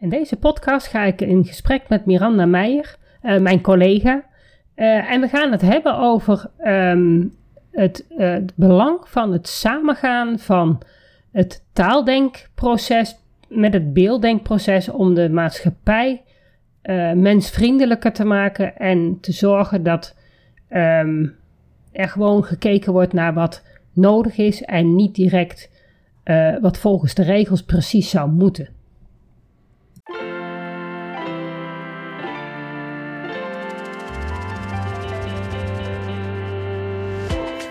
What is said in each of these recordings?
In deze podcast ga ik in gesprek met Miranda Meijer, uh, mijn collega. Uh, en we gaan het hebben over het, uh, het, belang van het samengaan van het taaldenkproces met het beelddenkproces om de maatschappij mensvriendelijker te maken en te zorgen dat um, er gewoon gekeken wordt naar wat nodig is en niet direct wat volgens de regels precies zou moeten.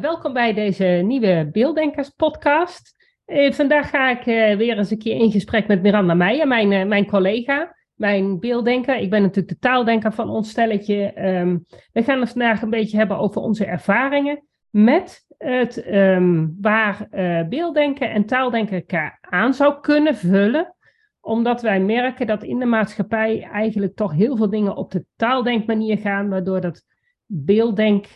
Welkom bij deze nieuwe Beelddenkers podcast. Uh, vandaag ga ik uh, weer eens een keer in gesprek met Miranda Meijer, mijn, mijn collega, mijn beelddenker. Ik ben natuurlijk de taaldenker van ons stelletje. Um, we gaan het vandaag een beetje hebben over onze ervaringen met het um, waar beelddenken en taaldenken elkaar aan zou kunnen vullen. Omdat wij merken dat in de maatschappij eigenlijk toch heel veel dingen op de taaldenkmanier gaan, waardoor dat beelddenk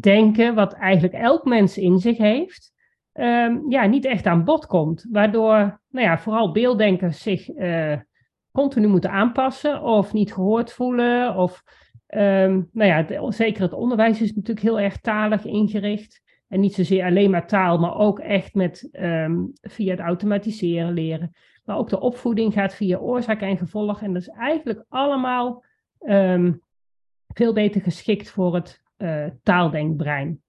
denken, wat eigenlijk elk mens in zich heeft, um, ja, niet echt aan bod komt. Waardoor nou ja, vooral beelddenkers zich uh, continu moeten aanpassen of niet gehoord voelen. Of, um, nou ja, zeker het onderwijs is natuurlijk heel erg talig ingericht. En niet zozeer alleen maar taal, maar ook echt met, um, via het automatiseren leren. Maar ook de opvoeding gaat via oorzaak en gevolg. En dat is eigenlijk allemaal veel beter geschikt voor het uh, taaldenkbrein.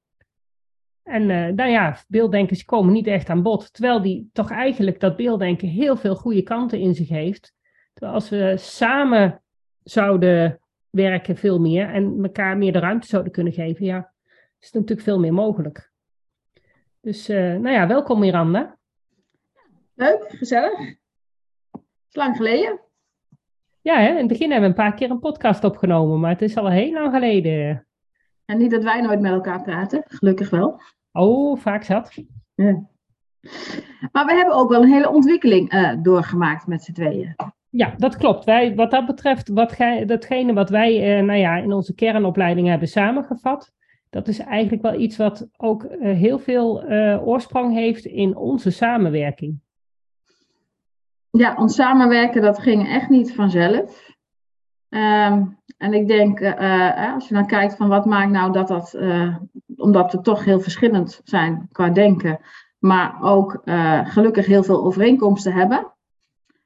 En uh, nou ja, beelddenkers komen niet echt aan bod, terwijl die toch eigenlijk dat beelddenken heel veel goede kanten in zich heeft. Terwijl als we samen zouden werken veel meer en elkaar meer de ruimte zouden kunnen geven, ja, is er natuurlijk veel meer mogelijk. Dus uh, nou ja, welkom Miranda. Leuk, gezellig. is lang geleden. Ja, hè? in het begin hebben we een paar keer een podcast opgenomen, maar het is al heel lang geleden. En niet dat wij nooit met elkaar praten, gelukkig wel. Oh, vaak zat. Ja. Maar we hebben ook wel een hele ontwikkeling uh, doorgemaakt met z'n tweeën. Ja, dat klopt. Wij, wat dat betreft, wat gij, datgene wat wij uh, nou ja, in onze kernopleiding hebben samengevat, dat is eigenlijk wel iets wat ook uh, heel veel oorsprong heeft in onze samenwerking. Ja, ons samenwerken, dat ging echt niet vanzelf. Um, en ik denk, uh, als je dan kijkt van wat maakt nou dat dat, uh, omdat we toch heel verschillend zijn qua denken, maar ook gelukkig heel veel overeenkomsten hebben.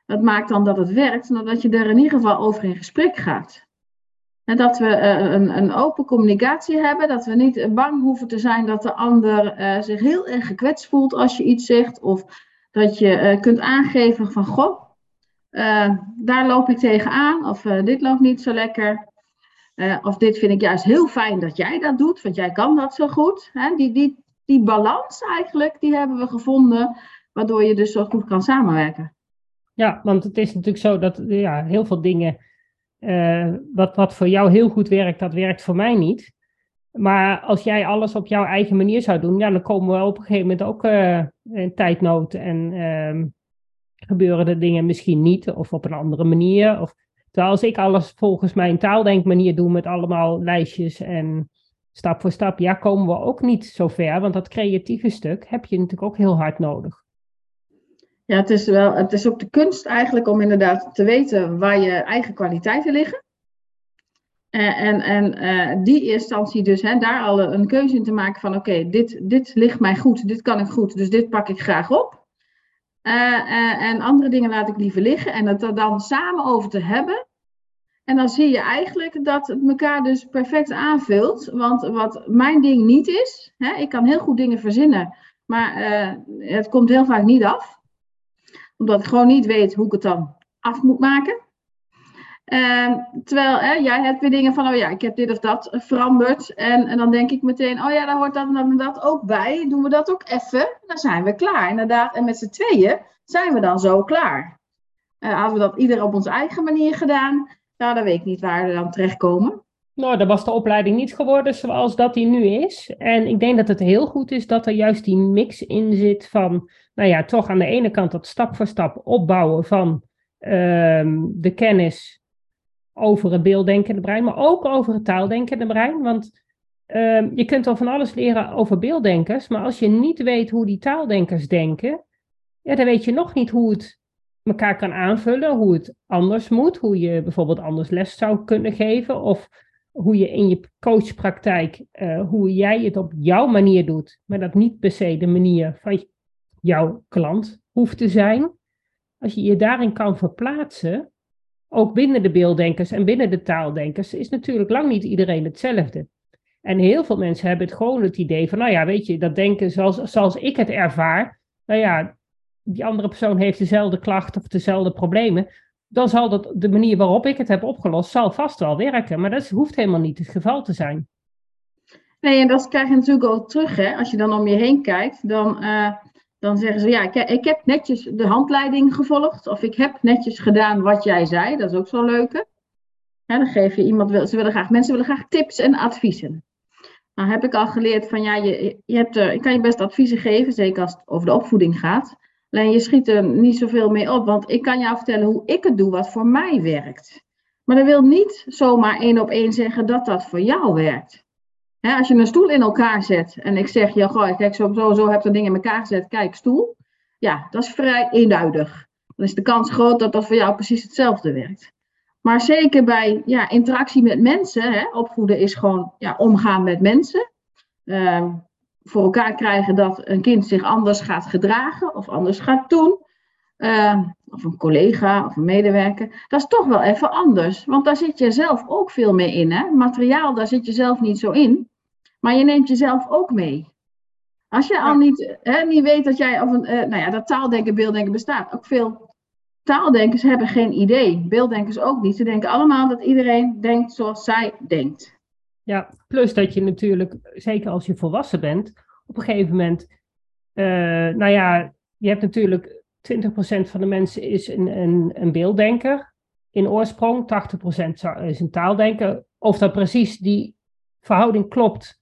Dat maakt dan dat het werkt, en dat je er in ieder geval over in gesprek gaat. En dat we een, een, open communicatie hebben, dat we niet bang hoeven te zijn dat de ander zich heel erg gekwetst voelt als je iets zegt. Of dat je kunt aangeven van, goh, uh, daar loop ik tegenaan, of uh, dit loopt niet zo lekker. Uh, of dit vind ik juist heel fijn dat jij dat doet, want jij kan dat zo goed. Hè? Die, die, die balans eigenlijk, die hebben we gevonden, waardoor je dus zo goed kan samenwerken. Ja, want het is natuurlijk zo dat ja, heel veel dingen, wat, wat voor jou heel goed werkt, dat werkt voor mij niet. Maar als jij alles op jouw eigen manier zou doen, ja, dan komen we op een gegeven moment ook in tijdnood en ehm, gebeuren de dingen misschien niet of op een andere manier. Of, terwijl als ik alles volgens mijn taaldenkmanier doe met allemaal lijstjes en stap voor stap, ja, komen we ook niet zo ver. Want dat creatieve stuk heb je natuurlijk ook heel hard nodig. Ja, het is, wel, het is ook de kunst eigenlijk om inderdaad te weten waar je eigen kwaliteiten liggen. En, en, en uh, die instantie dus, hè, daar al een keuze in te maken van oké, dit, dit ligt mij goed, dit kan ik goed, dus dit pak ik graag op. Uh, uh, en andere dingen laat ik liever liggen. En het er dan samen over te hebben. En dan zie je eigenlijk dat het elkaar dus perfect aanvult. Want wat mijn ding niet is, hè, ik kan heel goed dingen verzinnen, maar uh, het komt heel vaak niet af. Omdat ik gewoon niet weet hoe ik het dan af moet maken. Ehm, terwijl hè, jij hebt weer dingen van, oh ja, ik heb dit of dat veranderd. En, en dan denk ik meteen, oh ja, dan hoort dat en dat ook bij. Doen we dat ook even? Dan zijn we klaar, inderdaad. En met z'n tweeën zijn we dan zo klaar. Uh, hadden we dat ieder op onze eigen manier gedaan, nou, dan weet ik niet waar we dan terechtkomen. Nou, dat was de opleiding niet geworden zoals dat die nu is. En ik denk dat het heel goed is dat er juist die mix in zit van, nou ja, toch aan de ene kant dat stap voor stap opbouwen van ehm, de kennis over het beelddenkende brein, maar ook over het taaldenkende brein. Want ehm, je kunt al van alles leren over beelddenkers, maar als je niet weet hoe die taaldenkers denken, ja, dan weet je nog niet hoe het elkaar kan aanvullen, hoe het anders moet, hoe je bijvoorbeeld anders les zou kunnen geven of hoe je in je coachpraktijk, uh, hoe jij het op jouw manier doet, maar dat niet per se de manier van jouw klant hoeft te zijn. Als je je daarin kan verplaatsen, ook binnen de beelddenkers en binnen de taaldenkers, is natuurlijk lang niet iedereen hetzelfde. En heel veel mensen hebben het gewoon het idee van, nou ja, weet je, dat denken zoals, zoals ik het ervaar, nou ja, die andere persoon heeft dezelfde klachten of dezelfde problemen, dan zal dat, de manier waarop ik het heb opgelost, zal vast wel werken. Maar dat hoeft helemaal niet het geval te zijn. Nee, en dat krijg je natuurlijk ook terug. Hè? Als je dan om je heen kijkt, dan, uh, dan zeggen ze, ja, ik, ik, heb netjes de handleiding gevolgd. Of ik heb netjes gedaan wat jij zei. Dat is ook zo'n leuke. Ja, dan geef je iemand, ze willen graag, mensen willen graag tips en adviezen. Nou heb ik al geleerd van, ja, je, je hebt, uh, ik kan je best adviezen geven, zeker als het over de opvoeding gaat. Alleen je schiet er niet zoveel mee op, want ik kan jou vertellen hoe ik het doe, wat voor mij werkt. Maar dat wil niet zomaar één op één zeggen dat dat voor jou werkt. Als je een stoel in elkaar zet en ik zeg, ja, goh, kijk, zo, zo, zo heb je ding in elkaar gezet, kijk, stoel. Ja, dat is vrij eenduidig. Dan is de kans groot dat dat voor jou precies hetzelfde werkt. Maar zeker bij ja, interactie met mensen, hè, opvoeden is gewoon ja, omgaan met mensen. Uh, voor elkaar krijgen dat een kind zich anders gaat gedragen of anders gaat doen. Uh, of een collega of een medewerker. Dat is toch wel even anders. Want daar zit je zelf ook veel mee in. Hè? Materiaal, daar zit je zelf niet zo in. Maar je neemt jezelf ook mee. Als je al niet, hè, niet weet dat jij, of een, uh, nou ja, dat taaldenken, beelddenken bestaat. Ook veel taaldenkers hebben geen idee. Beelddenkers ook niet. Ze denken allemaal dat iedereen denkt zoals zij denkt. Ja, plus dat je natuurlijk, zeker als je volwassen bent, op een gegeven moment, uh, nou ja, je hebt natuurlijk 20% van de mensen is een, een, een beelddenker in oorsprong, 80% is een taaldenker. Of dat precies die verhouding klopt,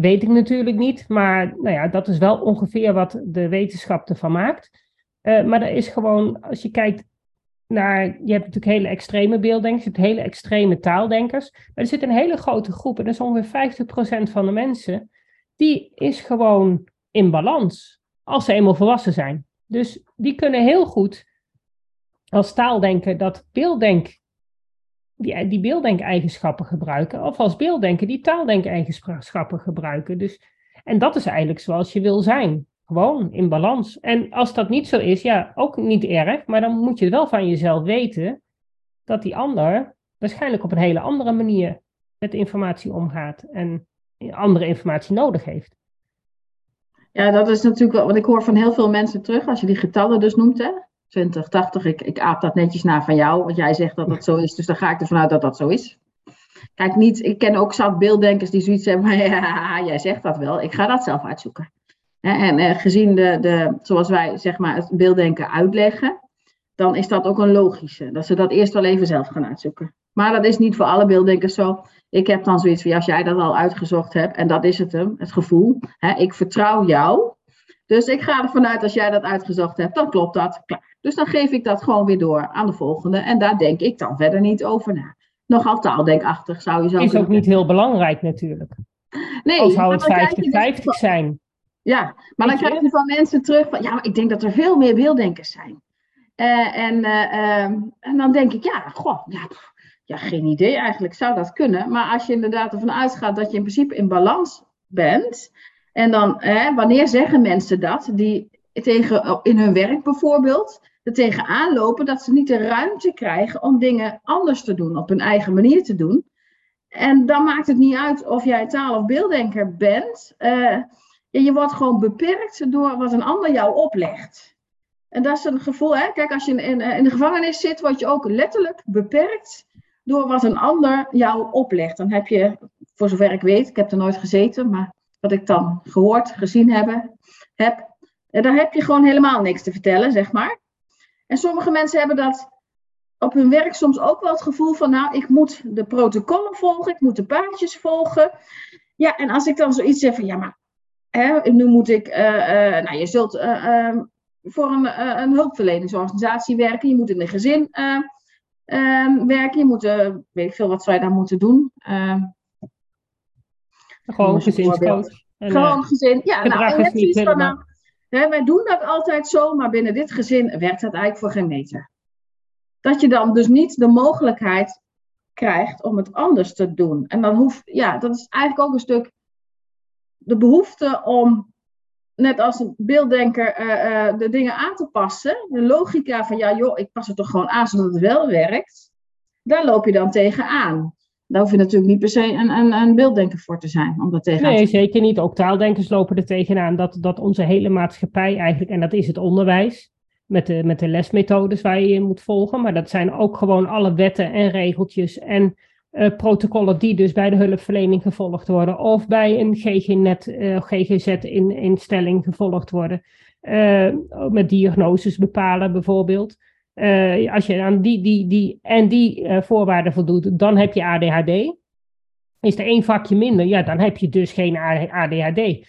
weet ik natuurlijk niet. Maar nou ja, dat is wel ongeveer wat de wetenschap ervan maakt. Uh, maar er is gewoon, als je kijkt naar, je hebt natuurlijk hele extreme beelddenkers, je hebt hele extreme taaldenkers. Maar er zit een hele grote groep, en dat is ongeveer 50% van de mensen, die is gewoon in balans als ze eenmaal volwassen zijn. Dus die kunnen heel goed als taaldenker dat beelddenk, die, die beelddenkeigenschappen gebruiken, of als beelddenker die taaldenkeigenschappen gebruiken. Dus, en dat is eigenlijk zoals je wil zijn. Gewoon in balans. En als dat niet zo is, ja, ook niet erg, maar dan moet je wel van jezelf weten dat die ander waarschijnlijk op een hele andere manier met informatie omgaat en andere informatie nodig heeft. Ja, dat is natuurlijk wel, want ik hoor van heel veel mensen terug, als je die getallen dus noemt, hè, 20, 80, ik, ik aap dat netjes na van jou, want jij zegt dat dat zo is, dus dan ga ik ervan uit dat dat zo is. Kijk, niet, ik ken ook zat beelddenkers die zoiets hebben, maar ja, jij zegt dat wel, ik ga dat zelf uitzoeken. En eh, gezien de, de, zoals wij zeg maar, het beelddenken uitleggen, dan is dat ook een logische. Dat ze dat eerst wel even zelf gaan uitzoeken. Maar dat is niet voor alle beelddenkers zo. Ik heb dan zoiets van, als jij dat al uitgezocht hebt, en dat is het hem, het gevoel. Hè, ik vertrouw jou. Dus ik ga ervan uit, als jij dat uitgezocht hebt, dan klopt dat. Klaar. Dus dan geef ik dat gewoon weer door aan de volgende. En daar denk ik dan verder niet over na. Nogal taaldenkachtig zou je zo Is ook niet heel belangrijk natuurlijk. Nee, Als zou het 50-50 dus zijn. Ja, maar dan krijg je van mensen terug van, ja, maar ik denk dat er veel meer beelddenkers zijn. Uh, en, uh, um, en dan denk ik, ja, goh, ja, ja, geen idee eigenlijk, zou dat kunnen. Maar als je inderdaad ervan uitgaat dat je in principe in balans bent, en dan, hè, wanneer zeggen mensen dat, die tegen, in hun werk bijvoorbeeld, er tegenaan lopen dat ze niet de ruimte krijgen om dingen anders te doen, op hun eigen manier te doen. En dan maakt het niet uit of jij taal- of beelddenker bent. Uh, je wordt gewoon beperkt door wat een ander jou oplegt. En dat is een gevoel, hè? kijk, als je in, in, in de gevangenis zit, word je ook letterlijk beperkt door wat een ander jou oplegt. Dan heb je, voor zover ik weet, ik heb er nooit gezeten, maar wat ik dan gehoord, gezien heb, heb daar heb je gewoon helemaal niks te vertellen, zeg maar. En sommige mensen hebben dat op hun werk soms ook wel het gevoel van, nou, ik moet de protocollen volgen, ik moet de paardjes volgen. Ja, en als ik dan zoiets zeg van, ja, maar hè, nu moet ik, uh, uh, nou, je zult uh, voor een, een hulpverleningsorganisatie werken, je moet in een gezin werken, je moet, weet ik veel wat zou je dan moeten doen. Gewoon gezinscoach. Gewoon gezin, ja, nou, en zoiets van, nou, wij doen dat altijd zo, maar binnen dit gezin werkt dat eigenlijk voor geen meter dat je dan dus niet de mogelijkheid krijgt om het anders te doen. En dan hoeft, ja, dat is eigenlijk ook een stuk de behoefte om, net als een beelddenker, uh, de dingen aan te passen. De logica van, ja joh, ik pas het toch gewoon aan zodat het wel werkt. Daar loop je dan tegenaan. Daar hoef je natuurlijk niet per se een, een, een beelddenker voor te zijn. Om dat nee, zeker niet. Ook taaldenkers lopen er tegenaan dat, dat onze hele maatschappij eigenlijk, en dat is het onderwijs, met de, met de lesmethodes waar je in moet volgen. Maar dat zijn ook gewoon alle wetten en regeltjes en uh, protocollen die dus bij de hulpverlening gevolgd worden. Of bij een GGNet, uh, GGZ-instelling gevolgd worden. Uh, met diagnoses bepalen bijvoorbeeld. Als je aan die, die, die en die voorwaarden voldoet, dan heb je ADHD. Is er één vakje minder, ja, dan heb je dus geen ADHD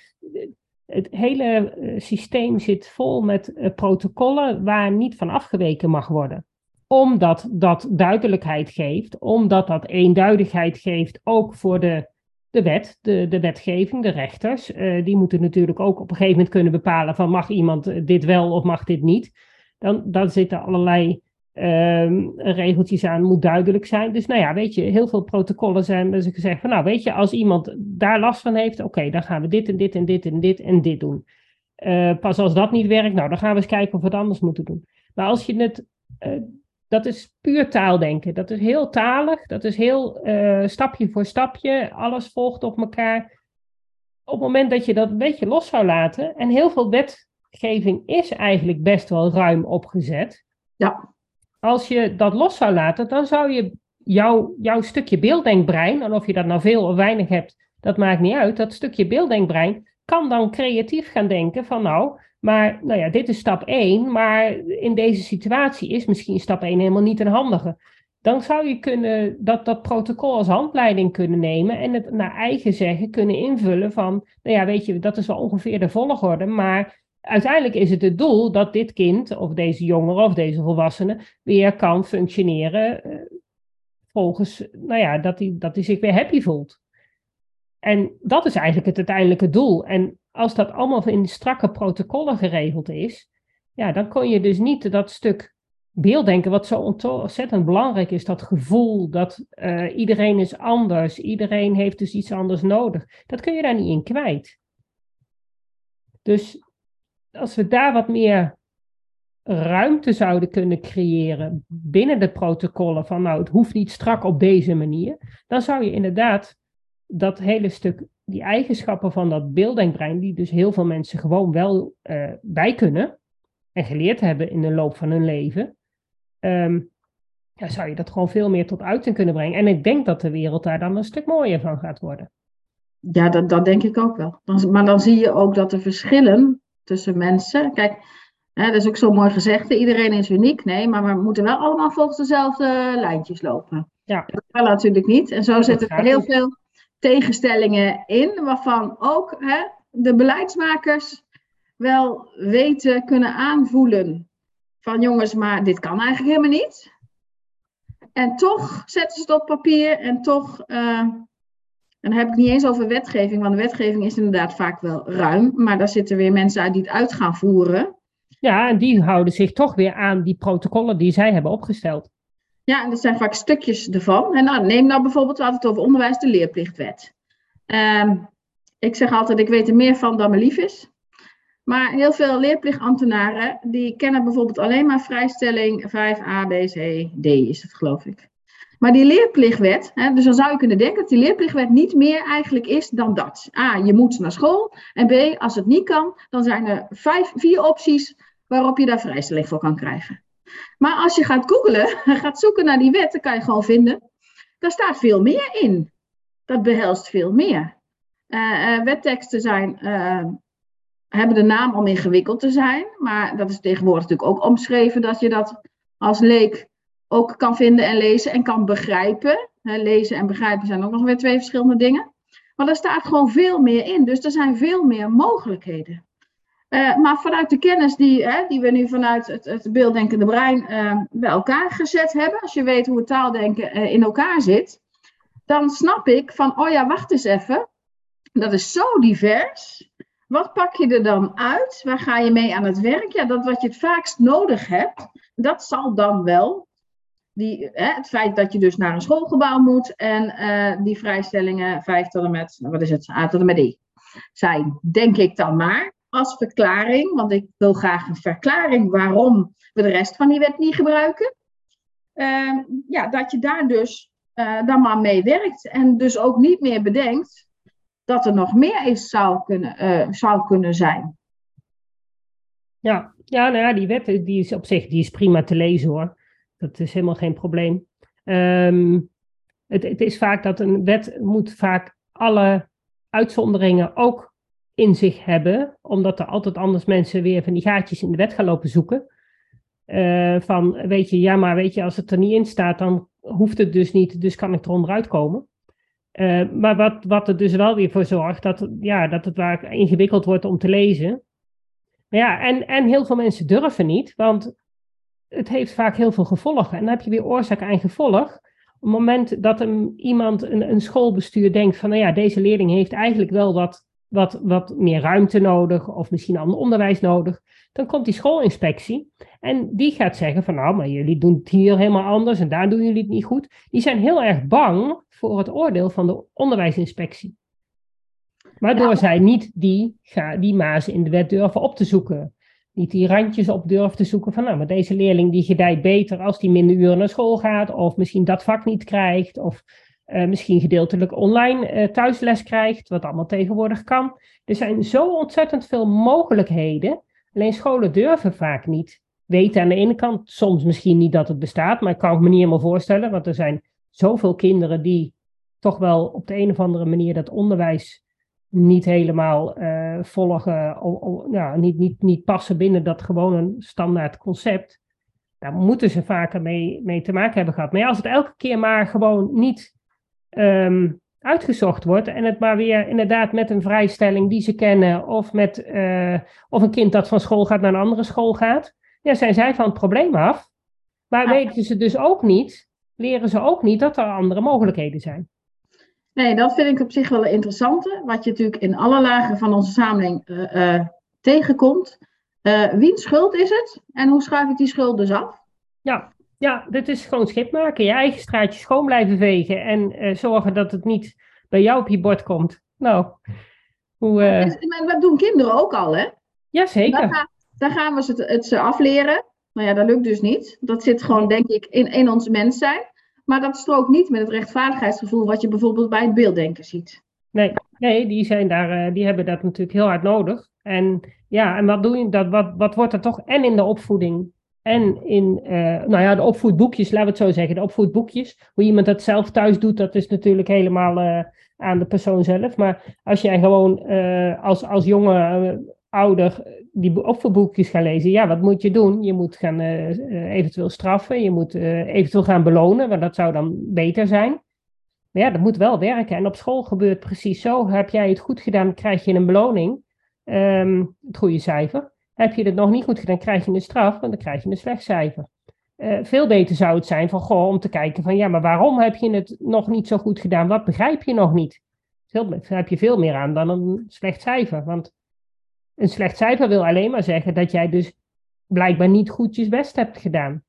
het hele eh, systeem zit vol met eh, protocollen waar niet van afgeweken mag worden. Omdat dat duidelijkheid geeft, omdat dat eenduidigheid geeft ook voor de, de wet, de, de wetgeving, de rechters. Die moeten natuurlijk ook op een gegeven moment kunnen bepalen van mag iemand dit wel of mag dit niet. Dan, dan zitten allerlei um, regeltjes aan, moet duidelijk zijn. Dus nou ja, weet je, heel veel protocollen zijn dus gezegd van, nou weet je, als iemand daar last van heeft, oké, dan gaan we dit en dit en dit en dit en dit doen. Uh, pas als dat niet werkt, nou dan gaan we eens kijken of we het anders moeten doen. Maar als je het, uh, dat is puur taaldenken. Dat is heel talig, dat is heel uh, stapje voor stapje, alles volgt op elkaar. Op het moment dat je dat een beetje los zou laten, en heel veel wetgeving is eigenlijk best wel ruim opgezet. Ja als je dat los zou laten, dan zou je jouw, jouw stukje beelddenkbrein, en of je dat nou veel of weinig hebt, dat maakt niet uit, dat stukje beelddenkbrein kan dan creatief gaan denken van nou, maar nou ja, dit is stap 1, maar in deze situatie is misschien stap 1 helemaal niet een handige. Dan zou je kunnen dat, dat protocol als handleiding kunnen nemen en het naar eigen zeggen kunnen invullen van, nou ja, weet je, dat is wel ongeveer de volgorde, maar uiteindelijk is het het doel dat dit kind of deze jongere of deze volwassene weer kan functioneren uh, volgens, nou ja, dat hij, dat zich weer happy voelt. En dat is eigenlijk het uiteindelijke doel. En als dat allemaal in strakke protocollen geregeld is, ja, dan kon je dus niet dat stuk beelddenken, wat zo ontzettend belangrijk is, dat gevoel dat uh, iedereen is anders, iedereen heeft dus iets anders nodig, dat kun je daar niet in kwijt. Dus als we daar wat meer ruimte zouden kunnen creëren binnen de protocollen van nou het hoeft niet strak op deze manier, dan zou je inderdaad dat hele stuk, die eigenschappen van dat beelddenkbrein, die dus heel veel mensen gewoon wel uh, bij kunnen en geleerd hebben in de loop van hun leven, ja, zou je dat gewoon veel meer tot uiting kunnen brengen. En ik denk dat de wereld daar dan een stuk mooier van gaat worden. Ja, dat, dat denk ik ook wel. Maar dan zie je ook dat de verschillen tussen mensen. Kijk, hè, dat is ook zo mooi gezegd, iedereen is uniek. Nee, maar we moeten wel allemaal volgens dezelfde lijntjes lopen. Ja. Dat kan natuurlijk niet. En zo zitten er heel veel tegenstellingen in, waarvan ook hè, de beleidsmakers wel weten, kunnen aanvoelen van jongens, maar dit kan eigenlijk helemaal niet. En toch zetten ze het op papier en toch uh, en dan heb ik niet eens over wetgeving, want de wetgeving is inderdaad vaak wel ruim, maar daar zitten weer mensen uit die het uit gaan voeren. Ja, en die houden zich toch weer aan die protocollen die zij hebben opgesteld. Ja, en dat zijn vaak stukjes ervan. En nou, neem nou bijvoorbeeld, we hadden het over onderwijs, de leerplichtwet. Um, ik zeg altijd, ik weet er meer van dan me lief is. Maar heel veel leerplichtambtenaren, die kennen bijvoorbeeld alleen maar vrijstelling 5a, b, c, d is het geloof ik. Maar die leerplichtwet, hè, dus dan zou je kunnen denken dat die leerplichtwet niet meer eigenlijk is dan dat. A, je moet naar school. En B, als het niet kan, dan zijn er vijf, vier opties waarop je daar vrijstelling voor kan krijgen. Maar als je gaat googlen, gaat zoeken naar die wet, dan kan je gewoon vinden Daar staat veel meer in. Dat behelst veel meer. Uh, wetteksten zijn, hebben de naam om ingewikkeld te zijn, maar dat is tegenwoordig natuurlijk ook omschreven dat je dat als leek ook kan vinden en lezen en kan begrijpen. lezen en begrijpen zijn ook nog weer twee verschillende dingen. Maar er staat gewoon veel meer in, dus er zijn veel meer mogelijkheden. Uh, maar vanuit de kennis die, hè, die we nu vanuit het, het beelddenkende brein uh, bij elkaar gezet hebben, als je weet hoe het taaldenken uh, in elkaar zit, dan snap ik van, oh ja, wacht eens even, dat is zo divers. Wat pak je er dan uit? Waar ga je mee aan het werk? Ja, dat wat je het vaakst nodig hebt, dat zal dan wel die, hè, het feit dat je dus naar een schoolgebouw moet en die vrijstellingen 5 tot en met, wat is het, A tot en met D zijn, denk ik dan maar als verklaring, want ik wil graag een verklaring waarom we de rest van die wet niet gebruiken. Uh, ja, dat je daar dus uh, dan maar mee werkt en dus ook niet meer bedenkt dat er nog meer is, zou, kunnen, uh, zou kunnen zijn. Ja, ja, nou ja, die wet die is op zich die is prima te lezen hoor. Dat is helemaal geen probleem. Um, het, het is vaak dat een wet moet vaak alle uitzonderingen ook in zich hebben, omdat er altijd anders mensen weer van die gaatjes in de wet gaan lopen zoeken. Uh, van, weet je, ja, maar weet je, als het er niet in staat, dan hoeft het dus niet, dus kan ik er onderuit komen. Uh, maar wat, wat er dus wel weer voor zorgt, dat, ja, dat het waar ingewikkeld wordt om te lezen. Maar ja, en, en heel veel mensen durven niet, want het heeft vaak heel veel gevolgen. En dan heb je weer oorzaak en gevolg. Op het moment dat een, iemand, een, een schoolbestuur denkt van, nou ja, deze leerling heeft eigenlijk wel wat wat, wat meer ruimte nodig of misschien ander onderwijs nodig. Dan komt die schoolinspectie en die gaat zeggen van nou, maar jullie doen het hier helemaal anders en daar doen jullie het niet goed. Die zijn heel erg bang voor het oordeel van de onderwijsinspectie. Waardoor zij niet die, die mazen in de wet durven op te zoeken. Niet die randjes op durven te zoeken van nou, maar deze leerling die gedijt beter als die minder uren naar school gaat. Of misschien dat vak niet krijgt. Of uh, misschien gedeeltelijk online uh, thuisles krijgt, wat allemaal tegenwoordig kan. Er zijn zo ontzettend veel mogelijkheden. Alleen scholen durven vaak niet. Weten aan de ene kant soms misschien niet dat het bestaat, maar ik kan me niet helemaal voorstellen, want er zijn zoveel kinderen die toch wel op de een of andere manier dat onderwijs niet helemaal uh, volgen, of, nou, niet, niet, niet passen binnen dat gewone standaard concept. Daar moeten ze vaker mee, mee te maken hebben gehad. Maar ja, als het elke keer maar gewoon niet um, uitgezocht wordt en het maar weer inderdaad met een vrijstelling die ze kennen of met uh, of een kind dat van school gaat naar een andere school gaat, ja, zijn zij van het probleem af. Maar weten ze dus ook niet, leren ze ook niet dat er andere mogelijkheden zijn. Nee, dat vind ik op zich wel een interessante, wat je natuurlijk in alle lagen van onze samenleving uh, uh, tegenkomt. wiens schuld is het en hoe schuif ik die schuld dus af? Ja, ja, dit is gewoon schip maken. Je eigen straatje schoon blijven vegen en uh, zorgen dat het niet bij jou op je bord komt. Nou, hoe... Uh... Dat doen kinderen ook al, hè? Jazeker. Daar, gaan, daar gaan we het, het ze afleren. Nou ja, dat lukt dus niet. Dat zit gewoon, denk ik, in, in ons mens zijn. Maar dat strookt niet met het rechtvaardigheidsgevoel wat je bijvoorbeeld bij het beelddenken ziet. Nee, nee die, zijn daar, uh, die hebben dat natuurlijk heel hard nodig. En ja, en wat doe je? Dat, wat, wat wordt er toch en in de opvoeding en in, uh, nou ja, de opvoedboekjes, laten we het zo zeggen, de opvoedboekjes. Hoe iemand dat zelf thuis doet, dat is natuurlijk helemaal uh, aan de persoon zelf. Maar als jij gewoon als, als jonge ouder die opvoedboekjes gaat lezen, ja, wat moet je doen? Je moet gaan eventueel straffen, je moet eventueel gaan belonen, want dat zou dan beter zijn. Maar ja, dat moet wel werken. En op school gebeurt precies zo. Heb jij het goed gedaan, krijg je een beloning, um, het goede cijfer. Heb je het nog niet goed gedaan, krijg je een straf, en dan krijg je een slecht cijfer. Veel beter zou het zijn van, goh, om te kijken van, ja, maar waarom heb je het nog niet zo goed gedaan? Wat begrijp je nog niet? Daar heb je veel meer aan dan een slecht cijfer. Want een slecht cijfer wil alleen maar zeggen dat jij dus blijkbaar niet goed je best hebt gedaan.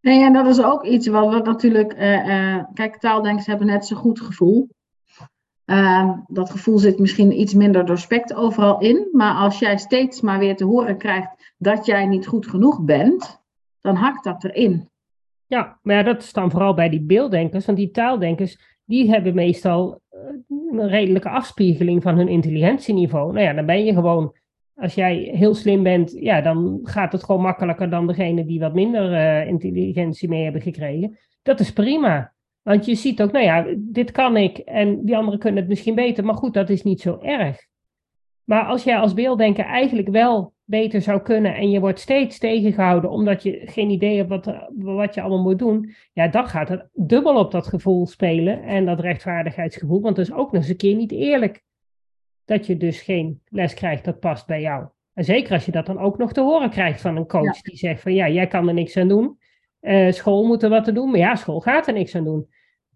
Nee, en dat is ook iets wat, wat natuurlijk, uh, uh, kijk, taaldenkers hebben net zo goed gevoel. Uh, dat gevoel zit misschien iets minder doorspekt overal in. Maar als jij steeds maar weer te horen krijgt dat jij niet goed genoeg bent, dan hakt dat erin. Ja, maar ja, dat is dan vooral bij die beelddenkers. Want die taaldenkers, die hebben meestal eh, een redelijke afspiegeling van hun intelligentieniveau. Nou ja, dan ben je gewoon, als jij heel slim bent, ja, dan gaat het gewoon makkelijker dan degene die wat minder uh, intelligentie mee hebben gekregen. Dat is prima. Want je ziet ook, nou ja, dit kan ik en die anderen kunnen het misschien beter, maar goed, dat is niet zo erg. Maar als jij als beelddenker eigenlijk wel beter zou kunnen en je wordt steeds tegengehouden omdat je geen idee hebt wat, wat je allemaal moet doen, ja, dan gaat het dubbel op dat gevoel spelen en dat rechtvaardigheidsgevoel, want dat is ook nog eens een keer niet eerlijk dat je dus geen les krijgt dat past bij jou. En zeker als je dat dan ook nog te horen krijgt van een coach die zegt van ja, jij kan er niks aan doen, uh, school moet er wat te doen, maar ja, school gaat er niks aan doen.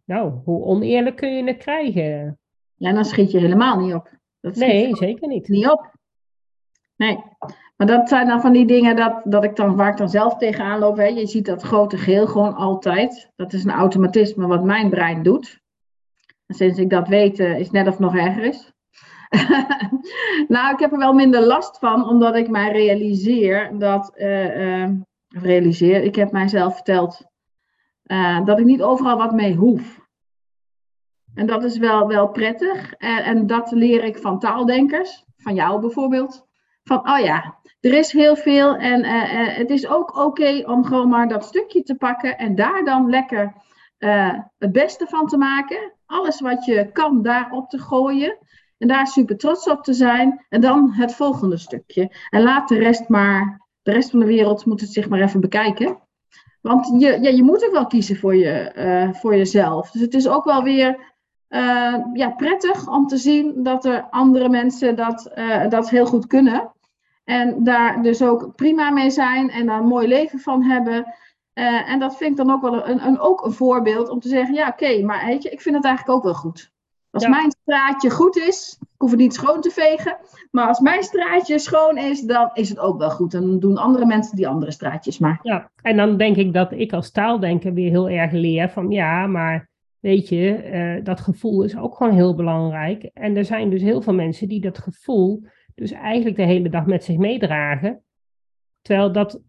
Nou, hoe oneerlijk kun je het krijgen? Ja, dan schiet je helemaal niet op. Dat nee, zeker niet. Niet op. Nee. Maar dat zijn dan van die dingen dat, dat ik dan, waar ik dan zelf tegenaan loop. Hè. Je ziet dat grote geheel gewoon altijd. Dat is een automatisme wat mijn brein doet. En sinds ik dat weet, uh, is net of nog erger is. nou, ik heb er wel minder last van, omdat ik mij realiseer dat. Uh, uh, realiseer, ik heb mijzelf verteld dat ik niet overal wat mee hoef. En dat is wel, wel prettig. En, en dat leer ik van taaldenkers, van jou bijvoorbeeld. Van, oh ja, er is heel veel en uh, uh, het is ook oké om gewoon maar dat stukje te pakken en daar dan lekker het beste van te maken. Alles wat je kan daarop te gooien en daar super trots op te zijn. En dan het volgende stukje. En laat de rest maar, de rest van de wereld moet het zich maar even bekijken. Want je, ja, je moet ook wel kiezen voor, je, voor jezelf. Dus het is ook wel weer uh, ja, prettig om te zien dat er andere mensen dat, uh, dat heel goed kunnen. En daar dus ook prima mee zijn en daar een mooi leven van hebben. Uh, en dat vind ik dan ook wel een, een, ook een voorbeeld om te zeggen: ja, oké, maar weet je, ik vind het eigenlijk ook wel goed. Als mijn straatje goed is, ik hoef het niet schoon te vegen. Maar als mijn straatje schoon is, dan is het ook wel goed. En dan doen andere mensen die andere straatjes maar. Ja, en dan denk ik dat ik als taaldenker weer heel erg leer van ja, maar weet je, uh, dat gevoel is ook gewoon heel belangrijk. En er zijn dus heel veel mensen die dat gevoel dus eigenlijk de hele dag met zich meedragen. Terwijl dat,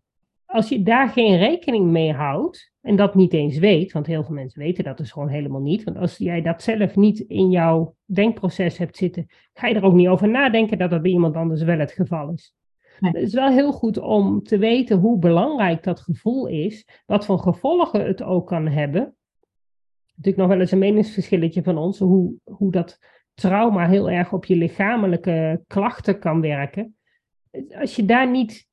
als je daar geen rekening mee houdt, en dat niet eens weet, want heel veel mensen weten dat dus gewoon helemaal niet. Want als jij dat zelf niet in jouw denkproces hebt zitten, ga je er ook niet over nadenken dat dat bij iemand anders wel het geval is. Het is wel heel goed om te weten hoe belangrijk dat gevoel is, wat voor gevolgen het ook kan hebben natuurlijk nog wel eens een meningsverschilletje van ons, hoe, hoe dat trauma heel erg op je lichamelijke klachten kan werken. Als je daar niet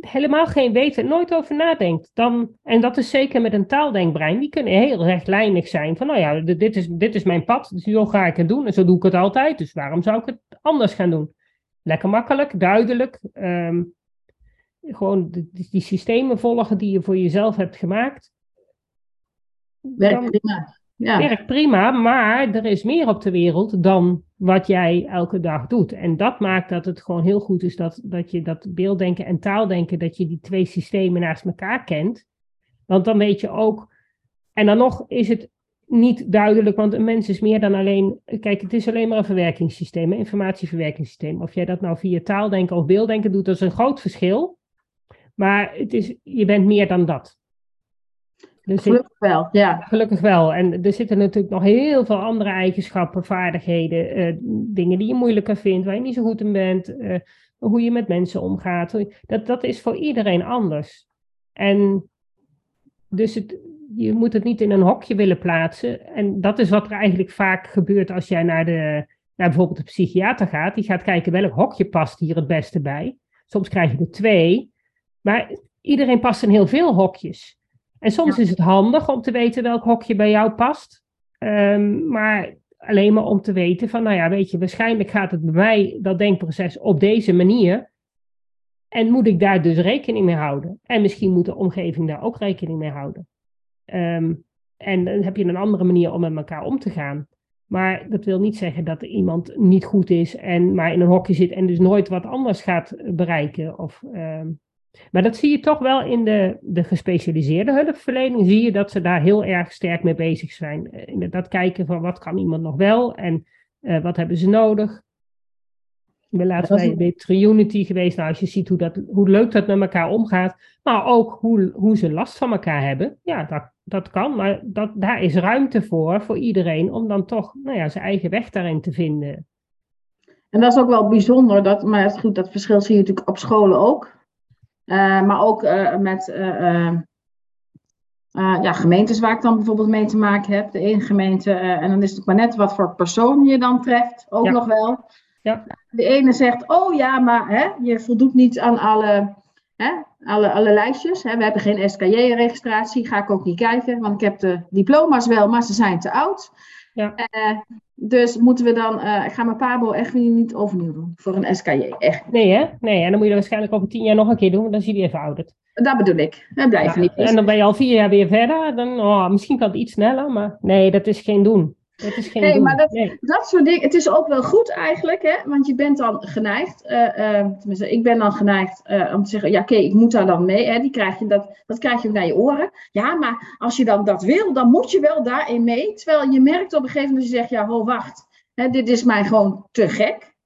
helemaal geen weten, nooit over nadenkt, dan, en dat is zeker met een taaldenkbrein, die kunnen heel rechtlijnig zijn van, nou ja, dit is, dit is mijn pad, dus zo ga ik het doen en zo doe ik het altijd, dus waarom zou ik het anders gaan doen? Lekker makkelijk, duidelijk, ehm, gewoon die systemen volgen die je voor jezelf hebt gemaakt. Werkt prima. Ja. Werkt prima, maar er is meer op de wereld dan wat jij elke dag doet. En dat maakt dat het gewoon heel goed is dat, dat je dat beelddenken en taaldenken, dat je die twee systemen naast elkaar kent. Want dan weet je ook, en dan nog is het niet duidelijk, want een mens is meer dan alleen, kijk, het is alleen maar een verwerkingssysteem, een informatieverwerkingssysteem. Of jij dat nou via taaldenken of beelddenken doet, dat is een groot verschil. Maar het is, je bent meer dan dat. Dus gelukkig wel, ja. Gelukkig wel. En er zitten natuurlijk nog heel veel andere eigenschappen, vaardigheden, uh, dingen die je moeilijker vindt, waar je niet zo goed in bent, uh, hoe je met mensen omgaat. Dat, dat is voor iedereen anders. En dus het, je moet het niet in een hokje willen plaatsen. En dat is wat er eigenlijk vaak gebeurt als jij naar, de, naar bijvoorbeeld de psychiater gaat. Die gaat kijken welk hokje past hier het beste bij. Soms krijg je er twee. Maar iedereen past in heel veel hokjes. En soms is het handig om te weten welk hokje bij jou past. Um, maar alleen maar om te weten van, nou ja, weet je, waarschijnlijk gaat het bij mij, dat denkproces, op deze manier. En moet ik daar dus rekening mee houden? En misschien moet de omgeving daar ook rekening mee houden. Um, en dan heb je een andere manier om met elkaar om te gaan. Maar dat wil niet zeggen dat iemand niet goed is en maar in een hokje zit en dus nooit wat anders gaat bereiken. Of, um, maar dat zie je toch wel in de, de gespecialiseerde hulpverlening, zie je dat ze daar heel erg sterk mee bezig zijn. Eh, dat kijken van wat kan iemand nog wel en uh, wat hebben ze nodig. Ik ben laatst bij, bij Triunity geweest. Nou, als je ziet hoe, dat, hoe leuk dat met elkaar omgaat, maar ook hoe, hoe ze last van elkaar hebben. Ja, dat, dat kan, maar dat, daar is ruimte voor, voor iedereen, om dan toch nou ja, zijn eigen weg daarin te vinden. En dat is ook wel bijzonder, dat, maar goed, dat verschil zie je natuurlijk op scholen ook. Eh, maar ook uh, met, uh, ja, gemeentes waar ik dan bijvoorbeeld mee te maken heb. De ene gemeente, en dan is het maar net wat voor persoon je dan treft, ook nog wel. Ja. De ene zegt, oh ja, maar hè, je voldoet niet aan alle, hè, alle, alle lijstjes. Hè. We hebben geen SKJ-registratie, ga ik ook niet kijken, want ik heb de diploma's wel, maar ze zijn te oud. Ja. Uh, dus moeten we dan, ik ga mijn Pabo echt niet overnieuw doen voor een SKJ, echt. Nee hè? Nee, en dan moet je dat waarschijnlijk over tien jaar nog een keer doen, dan zie je weer verouderd. Dat bedoel ik. We blijven niet. En dan ben je al vier jaar weer verder. Dan, oh, misschien kan het iets sneller, maar nee, dat is geen doen. Dat is geen nee, doen. maar dat, dat soort dingen. Het is ook wel goed eigenlijk, hè? want je bent dan geneigd. Uh, uh, tenminste, ik ben dan geneigd uh, om te zeggen: ja, oké, ik moet daar dan mee. Hè? Die krijg je, dat, dat krijg je naar je oren. Ja, maar als je dan dat wil, dan moet je wel daarin mee. Terwijl je merkt op een gegeven moment, je zegt: ja, ho, wacht. Hè, dit is mij gewoon te gek.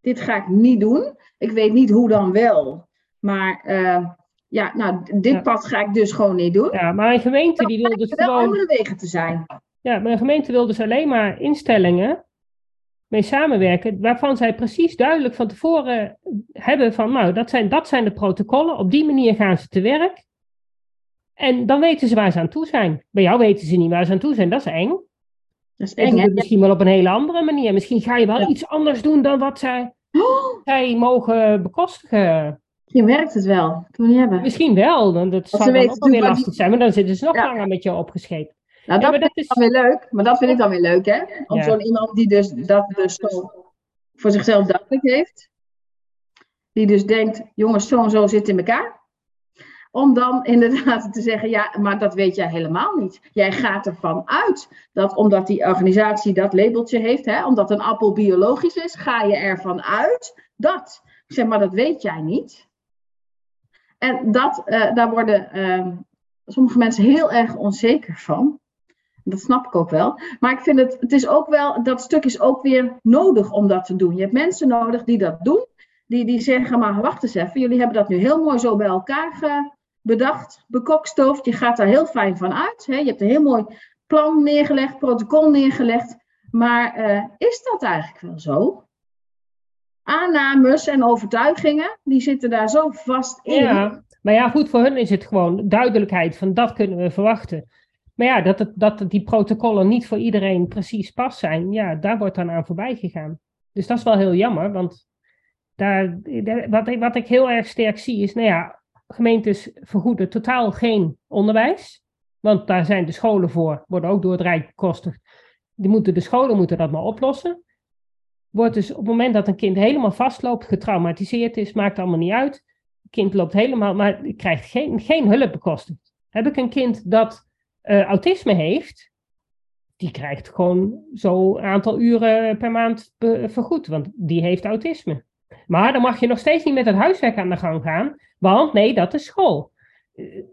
Dit ga ik niet doen. Ik weet niet hoe dan wel. Maar ja, nou, dit pad ga ik dus gewoon niet doen. Ja, maar een gemeente die wil dus wel gewoon... andere wegen te zijn. Ja, maar een gemeente wil dus alleen maar instellingen mee samenwerken, waarvan zij precies duidelijk van tevoren hebben van, nou, dat zijn, dat zijn de protocollen, op die manier gaan ze te werk. En dan weten ze waar ze aan toe zijn. Bij jou weten ze niet waar ze aan toe zijn, dat is eng. Dat is eng, hè? Misschien wel op een hele andere manier. Misschien ga je wel iets anders doen dan wat zij, oh. zij mogen bekostigen. Misschien werkt het wel. Dat niet hebben. Misschien wel. Dan, dat zou dan ook wel weer lastig zijn. Maar dan zitten ze nog langer met je opgescheept. Nou, dat, vind ik dan weer leuk. Maar dat vind ik dan weer leuk, hè? Om zo'n iemand die dus dat dus zo voor zichzelf duidelijk heeft. Die dus denkt, jongens, zo en zo zit in elkaar. Om dan inderdaad te zeggen, ja, maar dat weet jij helemaal niet. Jij gaat ervan uit dat omdat die organisatie dat labeltje heeft, hè, omdat een appel biologisch is, ga je ervan uit dat. Ik zeg, maar dat weet jij niet. En dat, uh, daar worden uh, sommige mensen heel erg onzeker van. Dat snap ik ook wel. Maar ik vind het, het is ook wel, dat stuk is ook weer nodig om dat te doen. Je hebt mensen nodig die dat doen. Die, die zeggen, maar wacht eens even, jullie hebben dat nu heel mooi zo bij elkaar bedacht, bekokstoofd. Je gaat daar heel fijn van uit. Hè? Je hebt een heel mooi plan neergelegd, protocol neergelegd. Maar uh, is dat eigenlijk wel zo? aannames en overtuigingen, die zitten daar zo vast in. Ja, maar ja, goed, voor hun is het gewoon duidelijkheid van dat kunnen we verwachten. Maar ja, dat, het, dat die protocollen niet voor iedereen precies pas zijn, ja, daar wordt dan aan voorbij gegaan. Dus dat is wel heel jammer, want daar, wat, wat ik heel erg sterk zie is, nou ja, gemeentes vergoeden totaal geen onderwijs. Want daar zijn de scholen voor, worden ook door het Rijk bekostigd. Die moeten, de scholen moeten dat maar oplossen wordt dus op het moment dat een kind helemaal vastloopt, getraumatiseerd is, maakt allemaal niet uit. Het kind loopt helemaal, maar krijgt geen, geen hulp bekostigd. Heb ik een kind dat uh, autisme heeft, die krijgt gewoon zo een aantal uren per maand vergoed, want die heeft autisme. Maar dan mag je nog steeds niet met het huiswerk aan de gang gaan, want nee, dat is school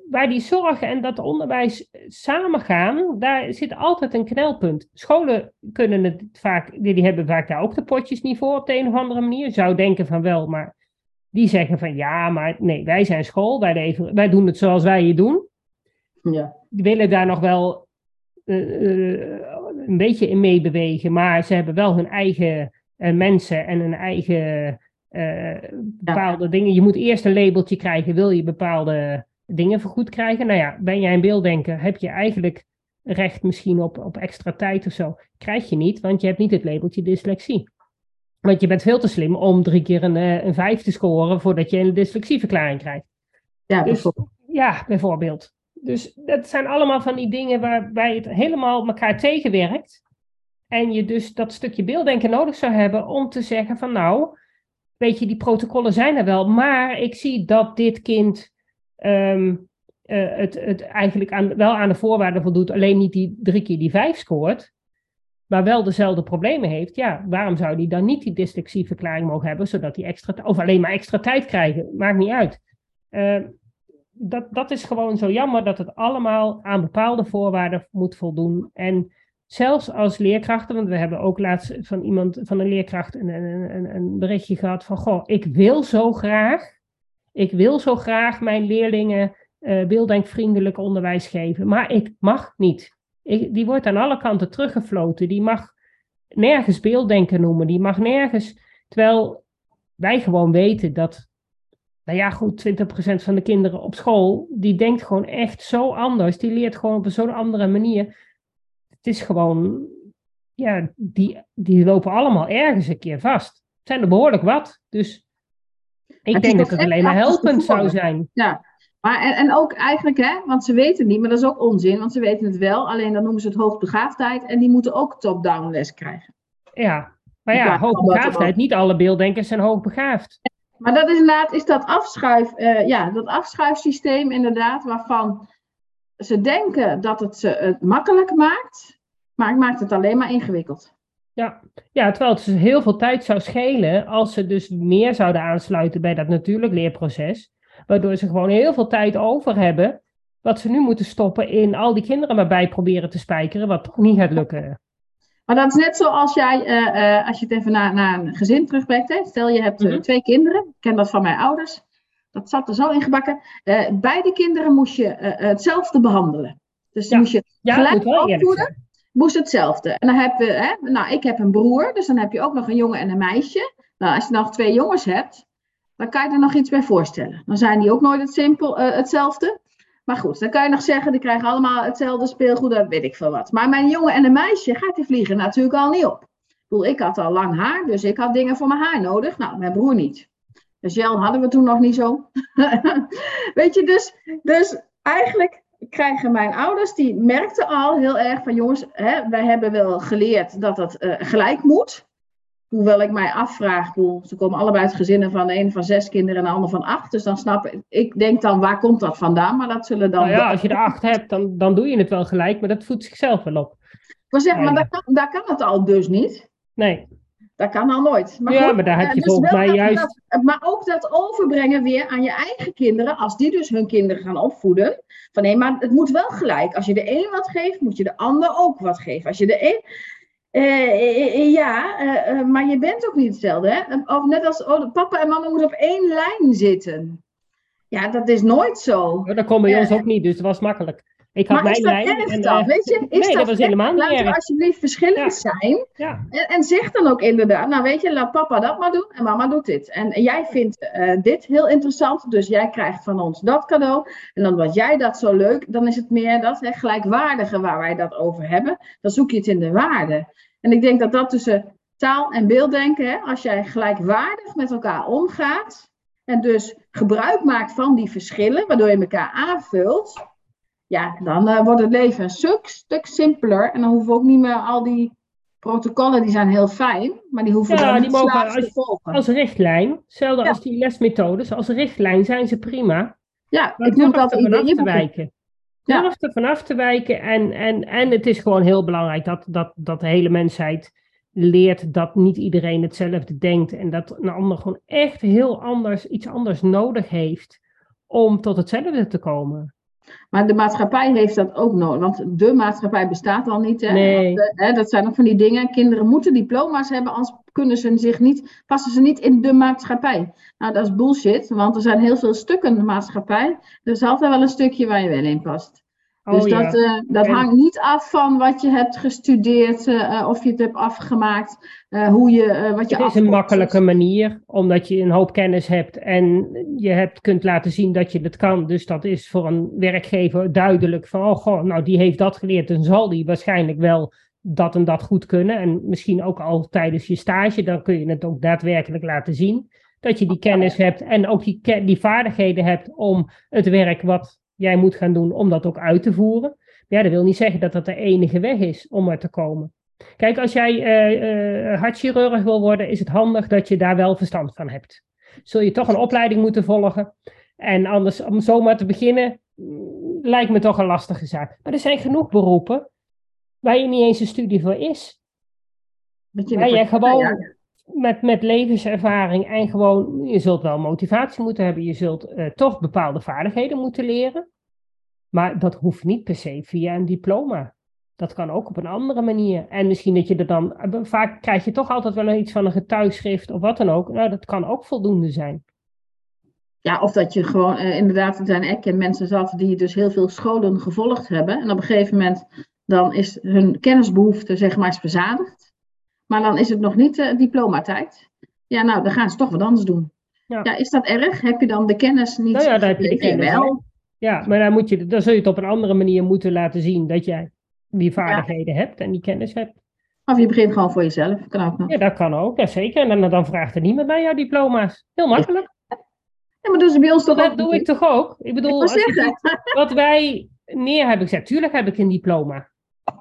waar die zorg en dat onderwijs samengaan, daar zit altijd een knelpunt. Scholen kunnen het vaak, die hebben vaak daar ook de potjes niet voor op de een of andere manier. Je zou denken van wel, maar die zeggen van ja, maar nee, wij zijn school, wij, wij doen het zoals wij het doen. Ja. Willen daar nog wel uh, een beetje in meebewegen, maar ze hebben wel hun eigen uh, mensen en hun eigen bepaalde ja. dingen. Je moet eerst een labeltje krijgen, wil je bepaalde dingen vergoed krijgen. Nou ja, ben jij een beelddenker, heb je eigenlijk recht misschien op, op extra tijd of zo. Krijg je niet, want je hebt niet het labeltje dyslexie. Want je bent veel te slim om drie keer een, eh, een vijf te scoren voordat je een dyslexieverklaring krijgt. Ja, dus, bijvoorbeeld. ja, bijvoorbeeld. Dus dat zijn allemaal van die dingen waarbij het helemaal elkaar tegenwerkt. En je dus dat stukje beelddenken nodig zou hebben om te zeggen van nou, weet je, die protocollen zijn er wel, maar ik zie dat dit kind um, het, het eigenlijk aan, wel aan de voorwaarden voldoet, alleen niet die drie keer die vijf scoort, maar wel dezelfde problemen heeft, ja, waarom zou die dan niet die dyslexieverklaring mogen hebben, zodat hij extra, of alleen maar extra tijd krijgen, maakt niet uit. Uh, dat, dat is gewoon zo jammer dat het allemaal aan bepaalde voorwaarden moet voldoen. En zelfs als leerkrachten, want we hebben ook laatst van iemand, van een leerkracht, een, een, een berichtje gehad van, goh, ik wil zo graag ik wil zo graag mijn leerlingen uh, beelddenkvriendelijk onderwijs geven, maar ik mag niet. Ik, die wordt aan alle kanten teruggefloten. Die mag nergens beelddenken noemen. Die mag nergens. Terwijl wij gewoon weten dat nou ja, goed, 20% van de kinderen op school, die denkt gewoon echt zo anders. Die leert gewoon op zo'n andere manier. Het is gewoon, ja, die, die lopen allemaal ergens een keer vast. Het zijn er behoorlijk wat. Dus ik denk dat het alleen maar helpend zou zijn. Ja, maar en, en ook eigenlijk, hè, want ze weten het niet, maar dat is ook onzin, want ze weten het wel. Alleen dan noemen ze het hoogbegaafdheid en die moeten ook top-down les krijgen. Ja, maar ja, hoogbegaafdheid, niet alle beelddenkers zijn hoogbegaafd. Maar dat is inderdaad, is dat afschuif, uh, ja, dat afschuifsysteem inderdaad, waarvan ze denken dat het ze het makkelijk maakt, maar het maakt het alleen maar ingewikkeld. Ja. ja, terwijl het dus heel veel tijd zou schelen als ze dus meer zouden aansluiten bij dat natuurlijk leerproces. Waardoor ze gewoon heel veel tijd over hebben, wat ze nu moeten stoppen in al die kinderen maar bij proberen te spijkeren, wat toch niet gaat lukken. Maar dat is net zoals jij, uh, uh, als je het even naar, naar een gezin terugbrengt. Hè? Stel je hebt uh, twee kinderen, ik ken dat van mijn ouders. Dat zat er zo ingebakken. beide kinderen moest je hetzelfde behandelen. Dus ja. moest je gelijk ja, opvoeden. Moest hetzelfde. En dan heb je, hè, nou ik heb een broer, dus dan heb je ook nog een jongen en een meisje. Nou, als je nog twee jongens hebt, dan kan je er nog iets bij voorstellen. Dan zijn die ook nooit het simpel, hetzelfde. Maar goed, dan kan je nog zeggen, die krijgen allemaal hetzelfde speelgoed, dat weet ik veel wat. Maar mijn jongen en een meisje gaat die vliegen natuurlijk al niet op. Ik bedoel, ik had al lang haar, dus ik had dingen voor mijn haar nodig. Nou, mijn broer niet. Dus gel hadden we toen nog niet zo. weet je, dus, dus eigenlijk krijgen mijn ouders, die merkten al heel erg van jongens, hè, wij hebben wel geleerd dat het uh, gelijk moet. Hoewel ik mij afvraag, ze komen allebei uit gezinnen van de een van zes kinderen en de ander van acht. Dus dan snap ik, ik denk dan, waar komt dat vandaan? Maar dat zullen dan... Nou ja, als je er acht hebt, dan, dan doe je het wel gelijk, maar dat voedt zichzelf wel op. Ik zeggen, maar daar kan, daar kan het al dus niet. Nee. Dat kan al nooit. Maar ja, maar daar heb je dus volgens mij juist... maar ook dat overbrengen weer aan je eigen kinderen, als die dus hun kinderen gaan opvoeden. Van nee, maar het moet wel gelijk. Als je de een wat geeft, moet je de ander ook wat geven. Als je de een ja, uh, maar je bent ook niet hetzelfde. Hè? Of net als oh, papa en mama moeten op één lijn zitten. Ja, dat is nooit zo. dat kon bij ons ook niet, dus het was makkelijk. Ik had maar mijn is dat lijn. En, dan? Weet je, is nee, dat, was helemaal niet Laten we alsjeblieft verschillend ja. zijn. Ja. En, en, zeg dan ook inderdaad, nou weet je, laat papa dat maar doen en mama doet dit. En jij vindt uh, dit heel interessant, dus jij krijgt van ons dat cadeau. En dan wat jij dat zo leuk, dan is het meer dat hè, gelijkwaardige waar wij dat over hebben. Dan zoek je het in de waarde. En ik denk dat dat tussen taal en beelddenken, hè, als jij gelijkwaardig met elkaar omgaat en dus gebruik maakt van die verschillen, waardoor je elkaar aanvult, ja, dan uh, wordt het leven een stuk, stuk simpeler. En dan hoeven we ook niet meer al die protocollen, die zijn heel fijn, maar die hoeven ja, dan die niet mogen als, te volgen. Als richtlijn, hetzelfde ja. als die lesmethodes, als richtlijn zijn ze prima. Ja, ik noem dat vanaf te wijken. Ja. Durf er vanaf te wijken. En, en, en het is gewoon heel belangrijk dat, dat, dat de hele mensheid leert dat niet iedereen hetzelfde denkt. En dat een ander gewoon echt heel anders, iets anders nodig heeft om tot hetzelfde te komen. Maar de maatschappij heeft dat ook nodig. Want de maatschappij bestaat al niet. Hè? Nee. Want, hè, dat zijn ook van die dingen. Kinderen moeten diploma's hebben, anders kunnen ze zich niet, passen ze niet in de maatschappij. Nou, dat is bullshit, want er zijn heel veel stukken in de maatschappij. Er is altijd wel een stukje waar je wel in past. Oh, dus ja. dat, uh, dat hangt niet af van wat je hebt gestudeerd, eh, of je het hebt afgemaakt, eh, hoe je, eh, wat je Het is een makkelijke manier, omdat je een hoop kennis hebt en je hebt, kunt laten zien dat je het kan. Dus dat is voor een werkgever duidelijk van, oh goh, nou die heeft dat geleerd, dan zal die waarschijnlijk wel dat en dat goed kunnen. En misschien ook al tijdens je stage, dan kun je het ook daadwerkelijk laten zien. Dat je die kennis hebt en ook die, die vaardigheden hebt om het werk wat jij moet gaan doen, om dat ook uit te voeren. Maar ja, dat wil niet zeggen dat dat de enige weg is om er te komen. Kijk, als jij eh, hartchirurg wil worden, is het handig dat je daar wel verstand van hebt. Zul je toch een opleiding moeten volgen. En anders, om zomaar te beginnen, mm, lijkt me toch een lastige zaak. Maar er zijn genoeg beroepen waar je niet eens een studie voor is. Dat je Waar je gewoon. Met, met levenservaring en gewoon, je zult wel motivatie moeten hebben. Je zult eh, toch bepaalde vaardigheden moeten leren. Maar dat hoeft niet per se via een diploma. Dat kan ook op een andere manier. En misschien dat je er dan, eh, vaak krijg je toch altijd wel iets van een getuigschrift of wat dan ook. Nou, dat kan ook voldoende zijn. Ja, of dat je gewoon, eh, inderdaad, er zijn echt mensen zat die dus heel veel scholen gevolgd hebben. En op een gegeven moment, dan is hun kennisbehoefte, zeg maar, verzadigd. Maar dan is het nog niet eh, diplomatijd. Ja, nou, dan gaan ze toch wat anders doen. Ja. is dat erg? Heb je dan de kennis niet? Nou ja, dan heb je de kennis wel. Ja, maar dan, moet je, dan zul je het op een andere manier moeten laten zien dat jij die vaardigheden hebt en die kennis hebt. Of je begint gewoon voor jezelf, kan ook nog. Ja, dat kan ook, ja, zeker. En dan, dan vraagt er niemand naar jouw diploma's. Heel makkelijk. Ja, maar ze bij ons toch dat ook? Dat doe ik toch ook? Ik bedoel, ik wat wij neer hebben gezet. Tuurlijk heb ik een diploma.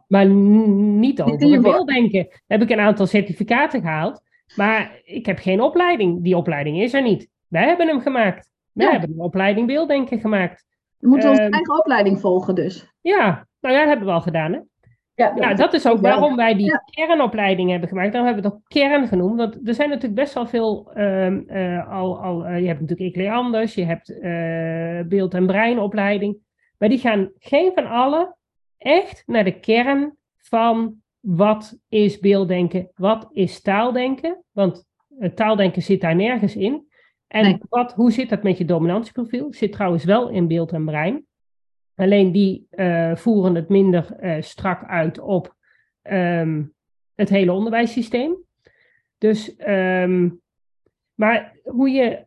Maar niet over het denken. Heb ik een aantal certificaten gehaald. Maar ik heb geen opleiding. Die opleiding is er niet. Wij hebben hem gemaakt. Wij hebben een opleiding beelddenken gemaakt. We moeten onze ehm, eigen opleiding volgen dus. Ja, nou ja, dat hebben we al gedaan hè. Ja, dat, dat is ook waarom wij die kernopleiding hebben gemaakt. Daarom hebben we het ook kern genoemd. Want er zijn natuurlijk best wel veel. Ehm, eh, al, al, uh, je hebt natuurlijk Ikle Anders, je hebt uh, beeld- en breinopleiding. Maar die gaan geen van allen echt naar de kern van wat is beelddenken, wat is taaldenken. Want taaldenken zit daar nergens in. En wat, hoe zit dat met je dominantieprofiel? Zit trouwens wel in beeld en brein. Alleen die uh, voeren het minder uh, strak uit op um, het hele onderwijssysteem. Dus, um, maar hoe je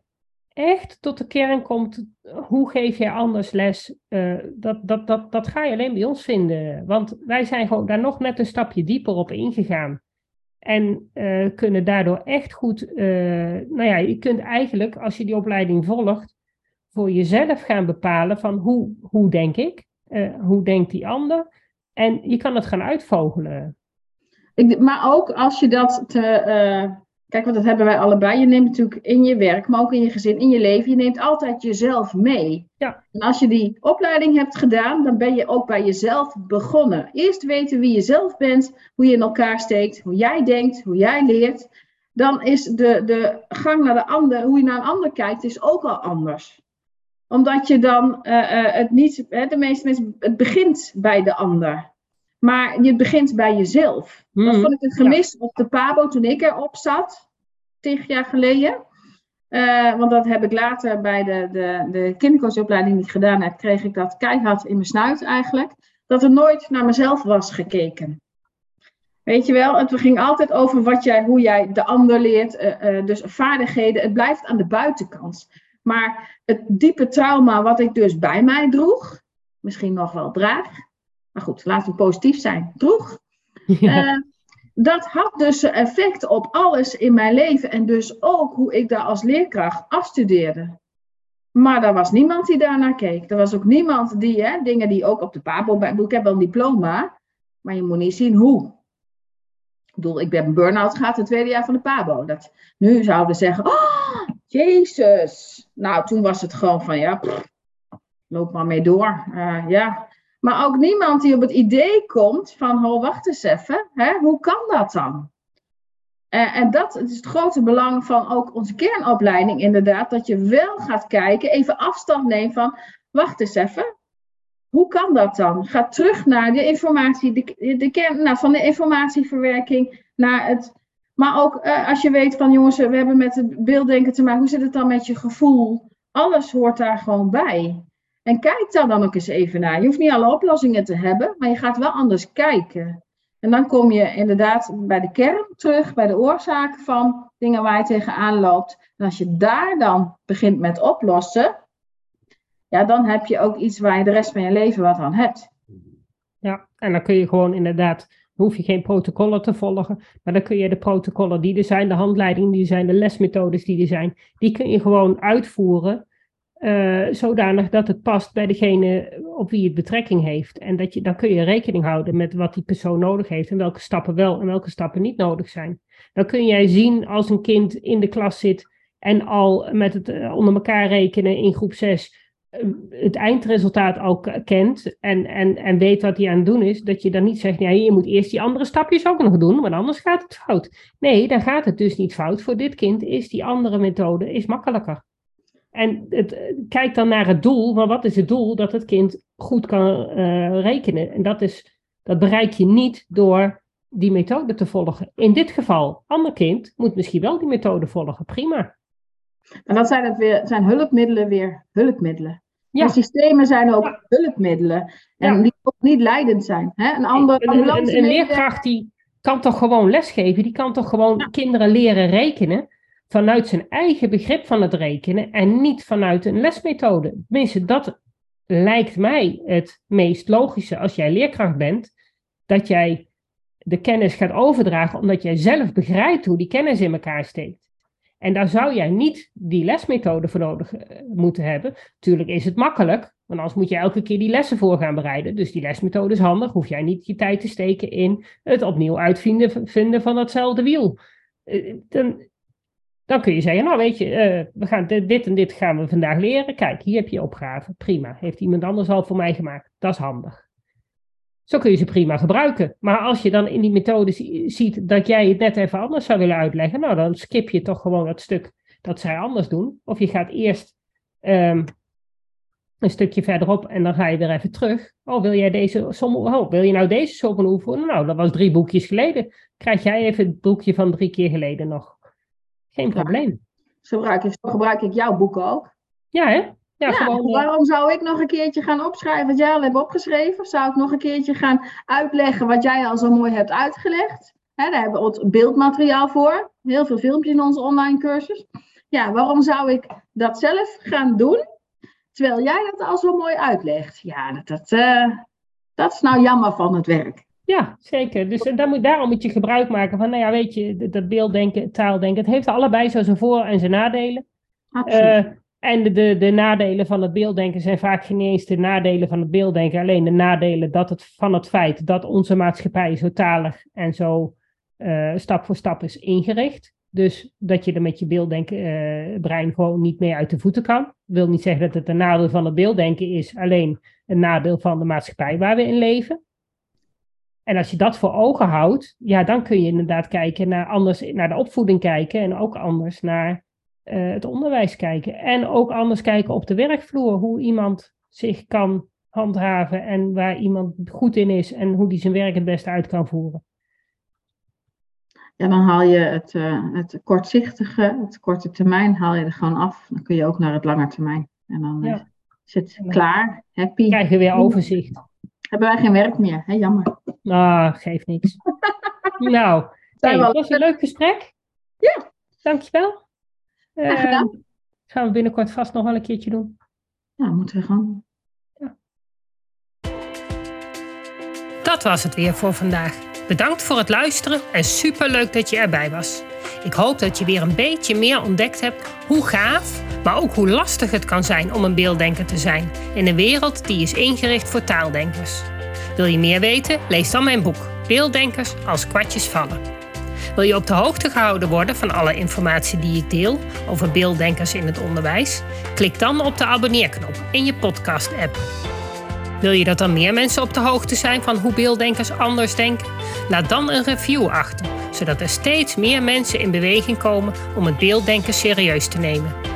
echt tot de kern komt, hoe geef je anders les, uh, dat, dat, dat, dat ga je alleen bij ons vinden. Want wij zijn gewoon daar nog net een stapje dieper op ingegaan. En uh, kunnen daardoor echt goed, uh, nou ja, je kunt eigenlijk, als je die opleiding volgt, voor jezelf gaan bepalen van hoe, hoe denk ik, hoe denkt die ander. En je kan het gaan uitvogelen. Ik, maar ook als je dat te, kijk, want dat hebben wij allebei. Je neemt natuurlijk in je werk, maar ook in je gezin, in je leven, je neemt altijd jezelf mee. Ja. En als je die opleiding hebt gedaan, dan ben je ook bij jezelf begonnen. Eerst weten wie je zelf bent, hoe je in elkaar steekt, hoe jij denkt, hoe jij leert. Dan is de, de gang naar de ander, hoe je naar een ander kijkt, is ook al anders omdat je dan uh, uh, het niet, hè, de meeste mensen, het begint bij de ander. Maar je begint bij jezelf. Mm. Dat hmm. vond ik een gemis op de Pabo toen ik erop zat, tien jaar geleden. Uh, want dat heb ik later bij de, de, de kindercoachopleiding die ik gedaan heb, kreeg ik dat keihard in mijn snuit eigenlijk. Dat er nooit naar mezelf was gekeken. Weet je wel, het ging altijd over wat jij, hoe jij de ander leert, uh, uh, dus vaardigheden. Het blijft aan de buitenkant. Maar het diepe trauma wat ik dus bij mij droeg, misschien nog wel draag, maar goed, laten we positief zijn, droeg. Ja dat had dus effect op alles in mijn leven en dus ook hoe ik daar als leerkracht afstudeerde. Maar er was niemand die daarnaar keek. Er was ook niemand die, hè, dingen die ook op de PABO, ik heb wel een diploma, maar je moet niet zien hoe. Ik bedoel, ik ben burn-out gehad het tweede jaar van de PABO. Dat, nu zouden we zeggen, oh, jezus. Nou, toen was het gewoon van, ja, loop maar mee door. Uh, ja, maar ook niemand die op het idee komt van, oh, wacht eens even, hè, hoe kan dat dan? En dat is het grote belang van ook onze kernopleiding, inderdaad, dat je wel gaat kijken, even afstand neemt van, wacht eens even, hoe kan dat dan? Ga terug naar de informatie, de, de nou, van de informatieverwerking naar het. Maar ook uh, als je weet van jongens, we hebben met het beelddenken te maken, hoe zit het dan met je gevoel? Alles hoort daar gewoon bij. En kijk daar dan ook eens even naar. Je hoeft niet alle oplossingen te hebben, maar je gaat wel anders kijken. En dan kom je inderdaad bij de kern terug, bij de oorzaak van dingen waar je tegenaan loopt. En als je daar dan begint met oplossen, ja, dan heb je ook iets waar je de rest van je leven wat aan hebt. Ja, en dan kun je gewoon inderdaad, hoef je geen protocollen te volgen, maar dan kun je de protocollen die er zijn, de handleidingen die er zijn, de lesmethodes die er zijn, die kun je gewoon uitvoeren uh, zodanig dat het past bij degene op wie het betrekking heeft. En dat je, dan kun je rekening houden met wat die persoon nodig heeft en welke stappen wel en welke stappen niet nodig zijn. Dan kun jij zien als een kind in de klas zit en al met het uh, onder elkaar rekenen in groep 6 uh, eh, het eindresultaat al kent en, en, en weet wat hij aan het doen is, dat je dan niet zegt, ja, je moet eerst die andere stapjes ook nog doen, want anders gaat het fout. Nee, dan gaat het dus niet fout. Voor dit kind is die andere methode is makkelijker. En het, kijk dan naar het doel, maar wat is het doel? Dat het kind goed kan uh, rekenen. En dat, is, dat bereik je niet door die methode te volgen. In dit geval, ander kind moet misschien wel die methode volgen, prima. En dat zijn, het weer, zijn hulpmiddelen weer hulpmiddelen. Ja. De systemen zijn ook hulpmiddelen. En die ook niet leidend zijn. Hè? Een, ander, een, een, een leerkracht die kan toch gewoon lesgeven? Die kan toch gewoon kinderen leren rekenen? Vanuit zijn eigen begrip van het rekenen en niet vanuit een lesmethode. Tenminste, dat lijkt mij het meest logische als jij leerkracht bent, dat jij de kennis gaat overdragen omdat jij zelf begrijpt hoe die kennis in elkaar steekt. En daar zou jij niet die lesmethode voor nodig eh, moeten hebben. Tuurlijk is het makkelijk, want anders moet je elke keer die lessen voor gaan bereiden. Dus die lesmethode is handig. Hoef jij niet je tijd te steken in het opnieuw uitvinden vinden van datzelfde wiel. Eh, dan, dan kun je zeggen, nou weet je, uh, we gaan dit en dit gaan we vandaag leren. Kijk, hier heb je opgave. Prima. Heeft iemand anders al voor mij gemaakt. Dat is handig. Zo kun je ze prima gebruiken. Maar als je dan in die methode ziet dat jij het net even anders zou willen uitleggen, nou dan skip je toch gewoon het stuk dat zij anders doen. Of je gaat eerst um, een stukje verderop en dan ga je weer even terug. Oh, wil jij deze som, oh, wil je nou deze som oefenen? Nou, dat was drie boekjes geleden. Krijg jij even het boekje van drie keer geleden nog? Geen probleem. zo, gebruik ik, zo gebruik ik jouw boek ook. Ja, hè? Ja, gewoon, eh, waarom zou ik nog een keertje gaan opschrijven wat jij al hebt opgeschreven? Of zou ik nog een keertje gaan uitleggen wat jij al zo mooi hebt uitgelegd? daar hebben we beeldmateriaal voor. Heel veel filmpjes in onze online cursus. Ja, waarom zou ik dat zelf gaan doen? Terwijl jij dat al zo mooi uitlegt. Ja, dat, dat, uh, dat is nou jammer van het werk. Ja, zeker. Dus dan moet, daarom moet je gebruik maken van, nou ja, weet je, dat beelddenken, taaldenken. Het heeft allebei zo zijn voor- en zijn nadelen. Absoluut. Uh, en de, de, de, nadelen van het beelddenken zijn vaak geen eens de nadelen van het beelddenken, alleen de nadelen dat het, van het feit dat onze maatschappij zo talig en zo uh, stap voor stap is ingericht. Dus dat je er met je beelddenken uh, brein gewoon niet meer uit de voeten kan. Dat wil niet zeggen dat het een nadeel van het beelddenken is, alleen een nadeel van de maatschappij waar we in leven. En als je dat voor ogen houdt, ja, dan kun je inderdaad kijken naar, anders, naar de opvoeding kijken en ook anders naar uh, het onderwijs kijken. En ook anders kijken op de werkvloer, hoe iemand zich kan handhaven en waar iemand goed in is en hoe die zijn werk het beste uit kan voeren. Ja, dan haal je het, uh, het kortzichtige, het korte termijn, haal je er gewoon af. Dan kun je ook naar het lange termijn. En dan uh, is het klaar, happy. Krijg je weer overzicht. Hebben wij geen werk meer, hè? jammer. Ah, geeft niks. nou, hey, het was een leuk gesprek. Ja. Dankjewel. Ja, gedaan. Uh, gaan we binnenkort vast nog wel een keertje doen. Ja, moeten we gewoon. Ja. Dat was het weer voor vandaag. Bedankt voor het luisteren en superleuk dat je erbij was. Ik hoop dat je weer een beetje meer ontdekt hebt hoe gaaf, maar ook hoe lastig het kan zijn om een beelddenker te zijn in een wereld die is ingericht voor taaldenkers. Wil je meer weten? Lees dan mijn boek Beelddenkers als kwartjes vallen. Wil je op de hoogte gehouden worden van alle informatie die ik deel over beelddenkers in het onderwijs? Klik dan op de abonneerknop in je podcast-app. Wil je dat dan meer mensen op de hoogte zijn van hoe beelddenkers anders denken? Laat dan een review achter, zodat er steeds meer mensen in beweging komen om het beelddenken serieus te nemen.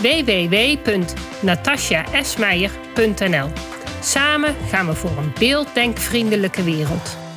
www.natasjaesmeijer.nl. Samen gaan we voor een beelddenkvriendelijke wereld.